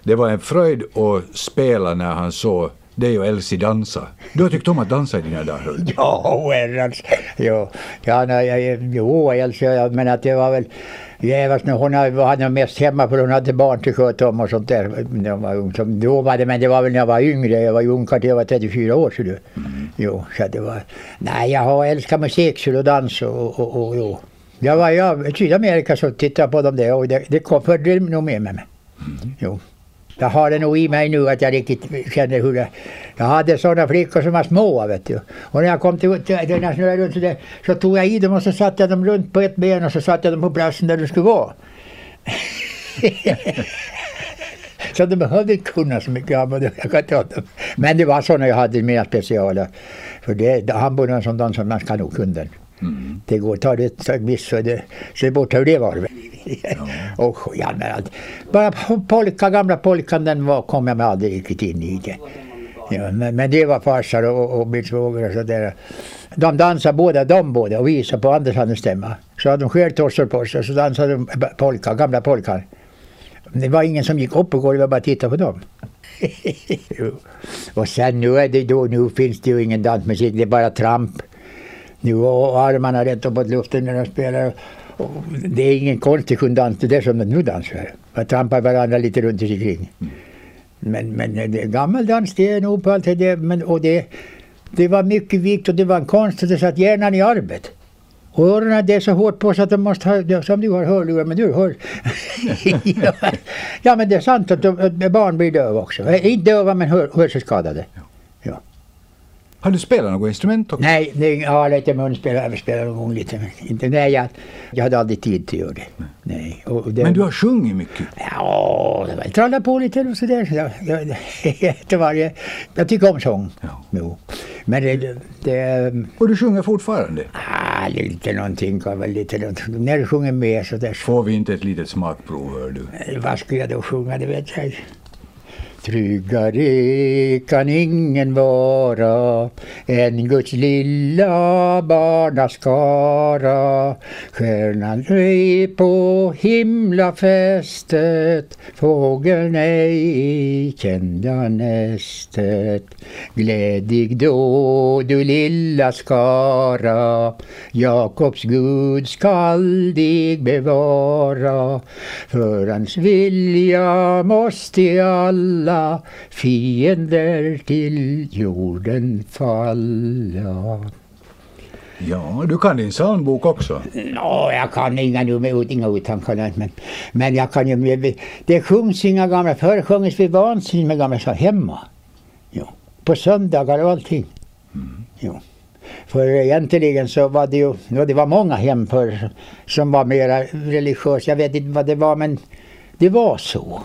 det var en fröjd att spela när han såg dig och Elsie dansa. Du har tyckt om att dansa i dina dagar? Ja, herrans. Jo, ja, nej, jo, Elsie, men att det var väl Jävars nu, hon hade mest hemma för hon hade barn till sköta om och sånt där. När hon var ung. Så då var det, men det var väl när jag var yngre. Jag var ju ungkarl till jag var 34 år. Så du. Mm. Jo, så det var... Nej, jag har älskat musik så och dans och, och, och, och. Jag var i Sydamerika så tittade på dem där och det, det kom, följde nog med mig. Mm. Jo. Jag har det nog i mig nu att jag riktigt känner hur det... Jag hade sådana flickor som var små vet du. Och när jag kom till, till när jag snurrade runt så, där, så tog jag i dem och så satte jag dem runt på ett ben och så satte jag dem på platsen där de skulle vara. så de behövde inte kunna så mycket. Jag kan ta dem. Men det var sådana jag hade mina specialer. För det, han bodde som de som man ska nog kunna den. Mm. Det går, tar det ett miss så det, se bort hur det var. Ja. och ja, men allt. Bara polka, gamla polkan den var, kom jag mig aldrig riktigt in i det. Ja, men, men det var farsar och, och min svåger och sådär. De dansade båda, de båda och visade på Anders stämma. Så hade de skärtorsor på sig och så dansade de polka, gamla polkan. Det var ingen som gick upp på golvet och bara tittade på dem. och sen nu är det då, nu finns det ju ingen dansmusik, det är bara tramp. Nu och armarna rätt uppåt luften när de spelar. Och det är ingen konstig dans det där som de nu dansar. Man trampar varandra lite runt omkring. Men, men det, gammeldans det är nog på allt det men, och det, det var mycket vikt och det var en konst och det satt hjärnan i arbete. Och öronen det är så hårt på så att de måste ha, som du har hörlurar, men du hör. ja, men det är sant att barn blir döva också. Inte döva men hör, hörselskadade. Har du spelat något instrument också? Nej, jag har lite munspel. Jag spelar någon gång lite. Men inte, nej, jag, jag hade aldrig tid till att göra det. Nej. Och det men du har sjungit mycket? Ja, det var trallat på lite och sådär. Jag, jag, varje, jag tycker om sång. Ja. Jo. Men det, det, Och du sjunger fortfarande? Ah, lite någonting. Lite någonting. När du sjunger med så där. Får vi inte ett litet smakprov, hör du? Vad ska jag då sjunga? Det vet jag. Tryggare kan ingen vara än Guds lilla barnaskara. Stjärnan ej på himlafästet, fågeln ej kända nästet. Glädjig då du lilla skara, Jakobs Gud skall dig bevara. För hans vilja måste alla fiender till jorden falla. Ja, du kan din psalmbok också? Ja, jag kan inga, inga uttankar, men, men jag kan ju... Det sjungs inga gamla... Förr sjöngs vi vansinnigt med gamla sånger hemma. Jo. På söndagar och allting. Mm. Jo. För egentligen så var det ju, ja, det var många hem för, som var mera religiösa. Jag vet inte vad det var men det var så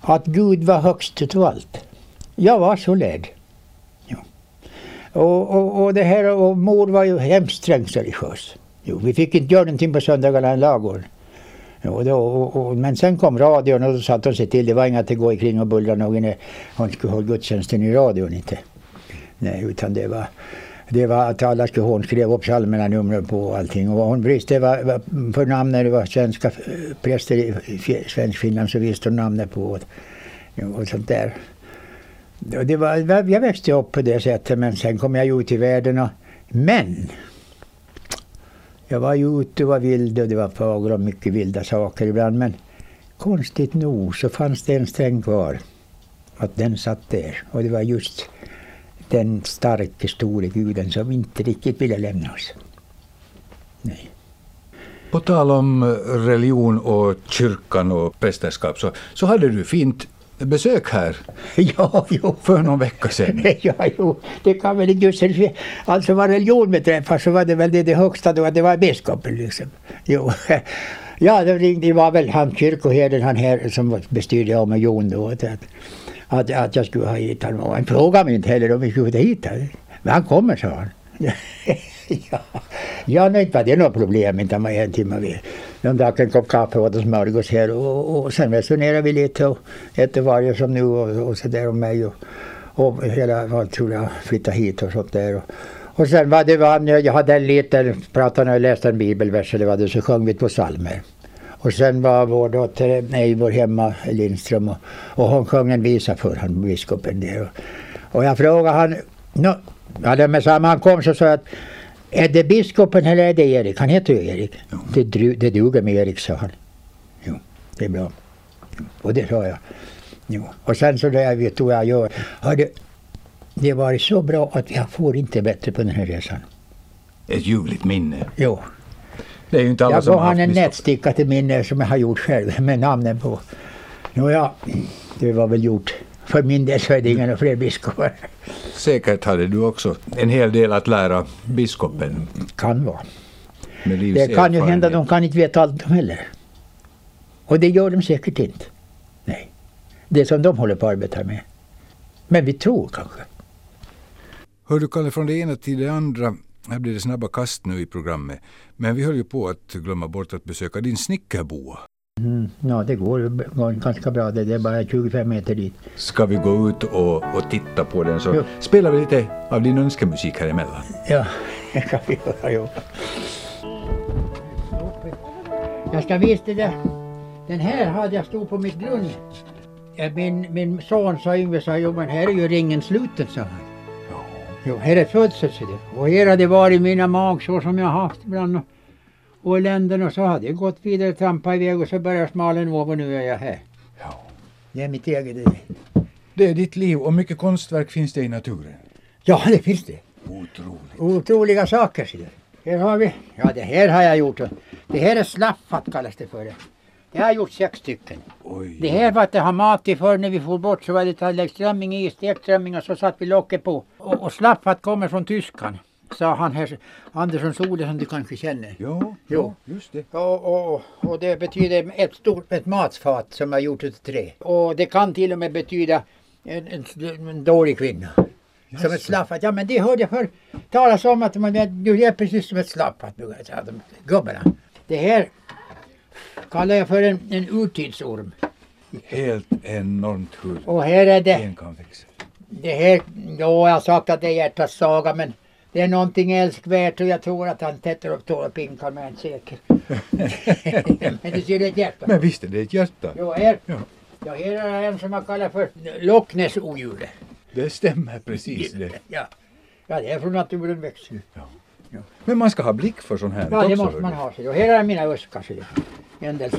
att Gud var högst utav allt. Jag var så lärd. Ja. Och, och, och, det här, och mor var ju hemskt strängt religiös. Jo, vi fick inte göra någonting på söndagarna i ladugården. Jo, då, och, och, men sen kom radion och då satte hon sig till. Det var inget att gå omkring och bullra någon hon skulle hålla gudstjänsten i radion inte. Nej, utan det var det var att alla skulle, hon skrev upp psalmerna, numren på allting. Och hon visste var, för namn när det var svenska eh, präster i svensk Finland så visste hon namnet på och, sånt där. Och det var, jag växte upp på det sättet men sen kom jag ut i världen och, men jag var ju ute och var vild och det var fagra och mycket vilda saker ibland men konstigt nog så fanns det en sträng kvar. Att den satt där och det var just den starke store guden som inte riktigt ville lämna oss. Nej. På tal om religion och kyrkan och prästerskap så, så hade du fint besök här ja, jo. för någon vecka sedan. ja, jo, det kan väl inte just Alltså vad religion beträffar så var det väl det, det högsta då, det var biskopen liksom. Jo. Ja, det, ringde, det var väl han kyrkoherden han här som bestyrde om och Jon då. Att, att, att jag skulle ha hit honom. Han frågade mig inte heller om vi skulle hit honom. Men han kommer, sa han. ja, ja nej, inte var det något problem. Inte var en timme vid. De drack en kopp kaffe och åt smörgås här och, och sen resonerade vi lite och efter varje som nu och, och så där om mig och, och hela, vad tror jag, flytta hit och sånt där. Och, och sen var det, var, jag hade en liten, pratade när jag läste en bibelvers eller vad det så sjöng vi två psalmer. Och sen var vår dotter Eivor hemma Lindström och, och hon sjöng en visa för han, biskopen där. Och, och jag frågade han, no, ja, med samma han kom så sa jag att är det biskopen eller är det Erik? Han heter ju Erik. Ja. Det, det duger med Erik, sa han. Jo, det är bra. Och det sa jag. Jo. Och sen så där du vad jag gör. Hörde, det har varit så bra att jag får inte bättre på den här resan. Ett ljuvligt minne. Jo. Det är ju inte alla jag som gav han en nätsticka till minne som jag har gjort själv med namnen på. Nåja, det var väl gjort. För min del så är det inga fler biskopar. Säkert hade du också en hel del att lära biskopen. Kan vara. Det kan ju hända, de kan inte veta allt de heller. Och det gör de säkert inte. Nej. Det som de håller på att arbeta med. Men vi tror kanske. Hör du Kalle, från det ena till det andra. Här blir det snabba kast nu i programmet. Men vi höll ju på att glömma bort att besöka din snickerboa. Mm, ja, det går, går ganska bra. Det är bara 25 meter dit. Ska vi gå ut och, och titta på den så jo. spelar vi lite av din önskemusik här emellan. Ja, det kan vi göra. Jo. Jag ska visa dig det. Den här hade jag stod på mitt grund. Min, min son sa Yngve sa, jo men här är ju ringen sluten, sa han. Jo, här är födsel Och här har det varit mina magsår som jag haft ibland och, och eländen och så hade jag gått vidare, trampat iväg och så började smalen över och nu är jag här. Ja. Det är mitt eget liv. Det är ditt liv och mycket konstverk finns det i naturen. Ja, det finns det. Otroligt. Otroliga saker. Så här har vi, ja det här har jag gjort. Det här är slaffat kallas det för. Det. Jag har gjort sex stycken. Oj. Det här var att har mat i för när vi får bort så var det strömming i, stekt strömming och så satt vi locket på. Och, och slaffat kommer från tyskan. Sa han här, Andersson Sole som du kanske känner. Jo, jo. just det. Och, och, och det betyder ett stort ett matfat som är gjort av trä. Och det kan till och med betyda en, en, en dålig kvinna. Yes. Som ett slaffat. Ja men det hörde jag förr talas om att man, du är precis som ett slaffat. Gubbarna. Det här kallar jag för en, en urtidsorm. Helt enormt hur Och här är det, en kan växa. det här, ja jag har sagt att det är hjärtats saga men det är någonting älskvärt och jag tror att han tätter upp tårar pinkar men jag är inte säker. men du ser det är ett hjärta. Men visst är det ett hjärta? Jo, här, Ja. ja, här är en som man kallar för Loch Ness odjuret. Det stämmer precis det. Ja. ja, det är från naturen växer. Men man ska ha blick för sånt här Ja, det måste man ha. sig. Och här är mina. En del.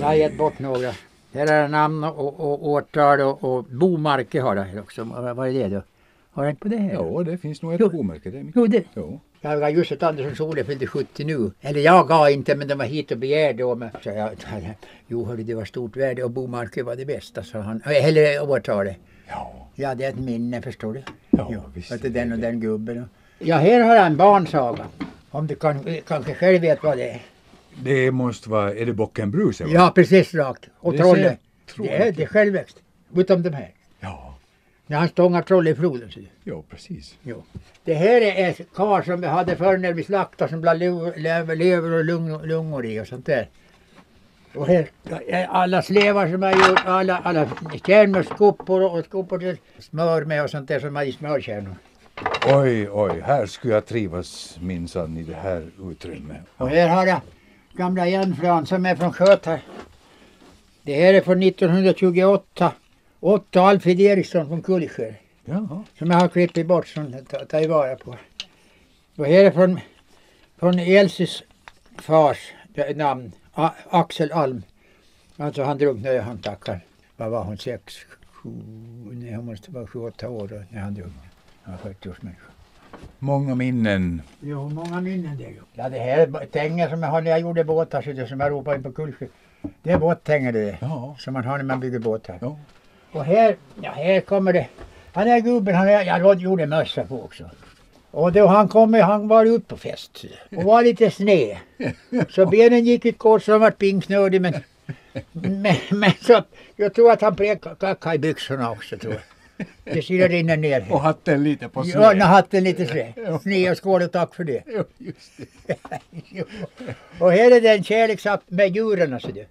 Jag har gett bort några. Här är namn och, och årtal och, och bomarke har jag här också. Vad är det då? Har jag inte på det här? Ja, det finns nog ett Jo. bomärke. Det. Jo, det. Jo. Jag har just ett Anderssons Ole fyllde 70 nu. Eller jag gav inte men de var hit och begärde om så jag, Jo hörru det var stort värde och bomarke var det bästa sa han. Eller årtalet. Ja. Ja det är ett minne förstår du. Ja, Jo, visst Att det är den och det. den gubben. Ja här har jag en barnsaga. Om du kan, kanske själv vet vad det är. Det måste vara, är det Bocken Bruse? va? Ja precis rakt. Och trollet. Det är, det är självväxt. Utom de här. Ja, När han stångar troll i floden. Ja precis. Jo. Det här är kar som vi hade förr när vi slaktade som blev lever, och lung, lungor i och sånt där. Och här, är alla slevar som jag gjort, alla, alla kärnmjölksskopor och och skopor till smör med och sånt där som är i smörkärnor. Oj, oj, här skulle jag trivas minsann i det här utrymmet. Och här har jag gamla järnfrön som är från Skötar. Det här är från 1928. Otto Alfred Eriksson från Kullskär. Jaha. Som jag har klippt bort som jag tar- vara på. Och här är från, från Elsis fars namn. A, Axel Alm. Alltså han drunknade, han tackar. Vad var hon? Sex, sju, nej hon måste vara sju, åtta år då, när han drunknade. Var 40 års människa. Många minnen. Jo, många minnen det ju. Ja, det här är tänger som jag har när jag gjorde båtar, så som jag ropade in på Kullsjö. Det är båttänger det. Ja. Som man har när man bygger båtar. Ja. Och här, ja här kommer det. Han är gubben, han är, jag gjorde mössa på också. Och då han kom, han var ute på fest. Och var lite sned. Så benen gick i kors och han var pinknödig men, men, men så, jag tror att han pekade i byxorna också tror jag. Det ser rinner ner. Och hatten lite på Ja, sned. när hatten lite sned. Sned och skål och tack för det. Ja, just det. Och här är det en kärleksakt med djuren. Alltså det.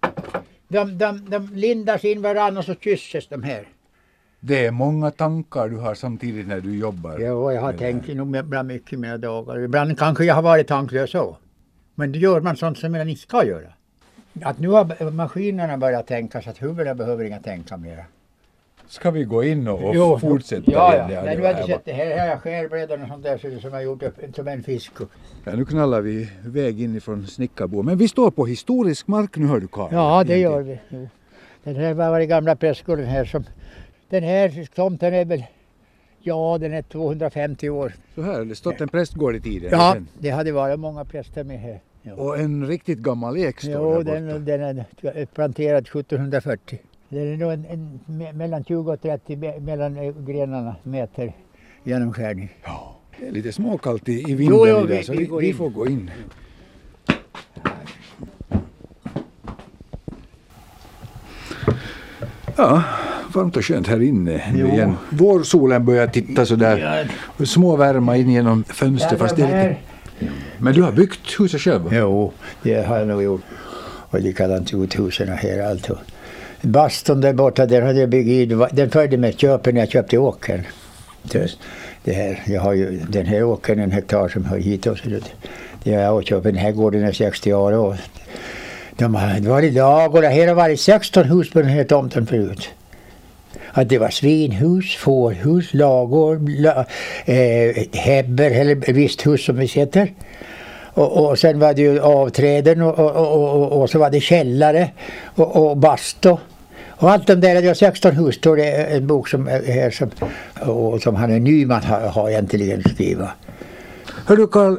De, de, de lindas in varandra och så kysses de här. Det är många tankar du har samtidigt när du jobbar. Jo, jag har det tänkt nog ibland mycket mina dagar. Ibland kanske jag har varit tanklös så. Men då gör man sånt som man inte ska göra. Att nu har maskinerna börjat tänka så att huvudena behöver inga tänka mera. Ska vi gå in och, och Jo, fortsätta? Ja, ja. det Nej, du har här inte sett det här. Här är skärbrädan och sånt där så som jag gjort upp som en fisk. Ja, nu knallar vi väg inifrån Snickarbo. Men vi står på historisk mark nu hör du Karl. Ja, det gör vi. Jo. Den här var i gamla prästgården här som... Den här tomten är väl... Ja, den är 250 år. Så här har det stått en prästgård i tiden. Ja, det hade varit många präster med här. Ja. Och en riktigt gammal ek står Jo, där borta. den, den är planterad 1740. Den är nog en, en, me- mellan 20 och 30 me- mellan eh, grenarna meter genomskärning. Ja, det är lite småkallt i, i vinden Jo, jo, idag vi- så vi vi, får gå in. Ja, varmt och skönt här inne Jo. igen. Vårsolen börjar titta sådär små värma in genom fönstret fast det är lite... Men du har byggt huset själv? Jo, det har jag nog gjort. Och likadant gjort husen här allt. Baston Bastun där borta, där hade jag byggt Den följde med köpen när jag köpte åkern. Det, här, jag har ju den här åkern, en hektar som hör hit och så det, det har jag köpt. Den här gården är 60 år och de har det varit ladugårdar. Här har varit 16 hus på den här tomten förut. Att det var svinhus, fårhus, lagård, la, eh, hebber eller visthus som vi heter. Och, och sen var det ju avträden och, och, och, och, och så var det källare och, och bastu. Och allt de där, var 16 hus, står det en bok som är här som, och, som han är Nyman har, har egentligen skrivit. Hör du Karl,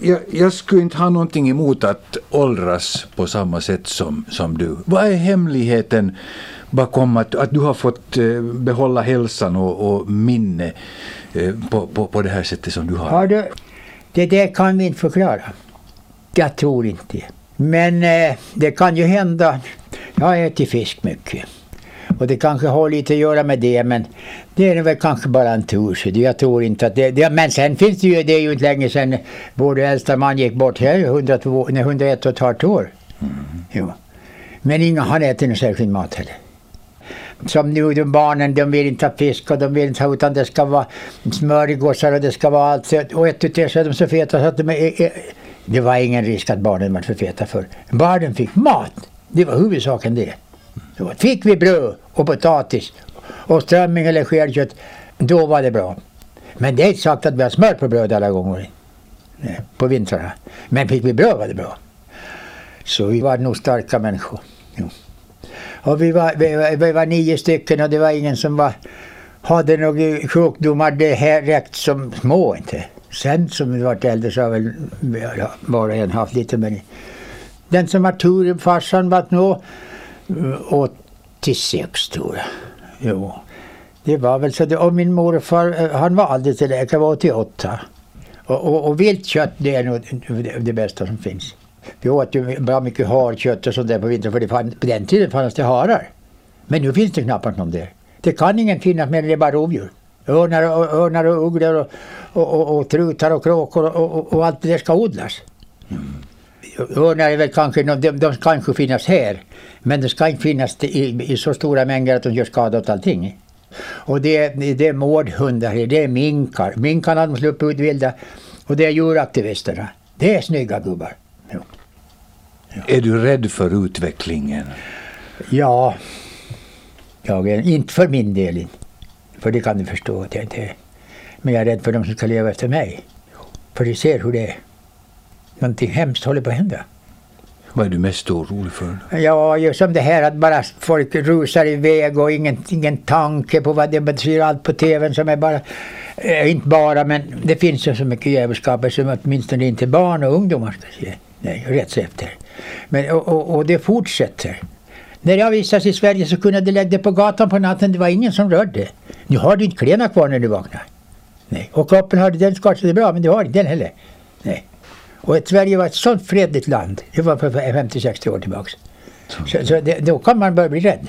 jag, jag skulle inte ha någonting emot att åldras på samma sätt som, som du. Vad är hemligheten bakom att, att du har fått eh, behålla hälsan och, och minne eh, på, på, på det här sättet som du har? Har du, det där kan vi inte förklara. Jag tror inte. Men eh, det kan ju hända. Jag har ätit fisk mycket. Och det kanske har lite att göra med det men det är väl kanske bara en tur. Så jag tror inte att det, det Men sen finns det ju, det är ju inte länge sedan vår äldsta man gick bort här, 102, nej, 101 och ett halvt år. Jo. Men ingen, han äter någon särskild mat heller. som nu de barnen, de vill inte ha fisk och de vill inte ha utan det ska vara smörgåsar och det ska vara allt. Och ett utav så är de så feta så att de är, det var ingen risk att barnen var för feta för. Barnen fick mat. Det var huvudsaken det. Så fick vi bröd och potatis och strömming eller skelkött, då var det bra. Men det är inte sagt att vi har smör på bröd alla gånger. Eh, på vintrarna. Men fick vi bröd var det bra. Så vi var nog starka människor. Jo. Och vi var, vi, vi, var nio stycken och det var ingen som var, hade några sjukdomar. Det här räckte som små inte. Sen som vi vart äldre så har väl var och en haft lite men den som var tur, farsan var nog eh, 86 tror jag. Jo. Det var väl så. Det, och min morfar eh, han var aldrig till läkare, var 88. Och, och, och viltkött det är nog det, det bästa som finns. Vi åt ju bra mycket harkött och sånt där på vintern för det fann, på den tiden fanns det harar. Men nu finns det knappast någon där. Det kan ingen finnas mer än det är bara rovdjur. Örnar och, örnar och ugglor och, och, och, och trutar och kråkor och, och, allt det där ska odlas. Mm. Örnar är väl kanske, de, de kanske finnas här. Men de ska inte finnas i, i så stora mängder att de gör skada åt allting. Och det, det är mårdhundar, det är minkar. Minkarna har de sluppit ut vilda. Och det är djuraktivisterna. Det är snygga gubbar. Ja. Är du rädd för utvecklingen? Ja, jag är inte för min del. För det kan du förstå att jag inte är. Men jag är rädd för de som ska leva efter mig. För de ser hur det är. Någonting hemskt håller på att hända. Vad är du mest orolig för? Ja, just som det här att bara folk rusar iväg och ingen, ingen tanke på vad det betyder. Allt på tvn som är bara, eh, inte bara, men det finns ju så mycket djävulskaper som åtminstone inte barn och ungdomar ska se. Nej, rätt efter. Men, och, och, och, det fortsätter. När jag vistas i Sverige så kunde de lägga det på gatan på natten. Det var ingen som rörde. Nu har du inte kläderna kvar när du vaknar. Nej. Och kroppen har den skadat det bra, men du har inte den heller. Nej. Och Sverige var ett sånt fredligt land. Det var för 50-60 år tillbaks. Så, så det, då kan man börja bli rädd.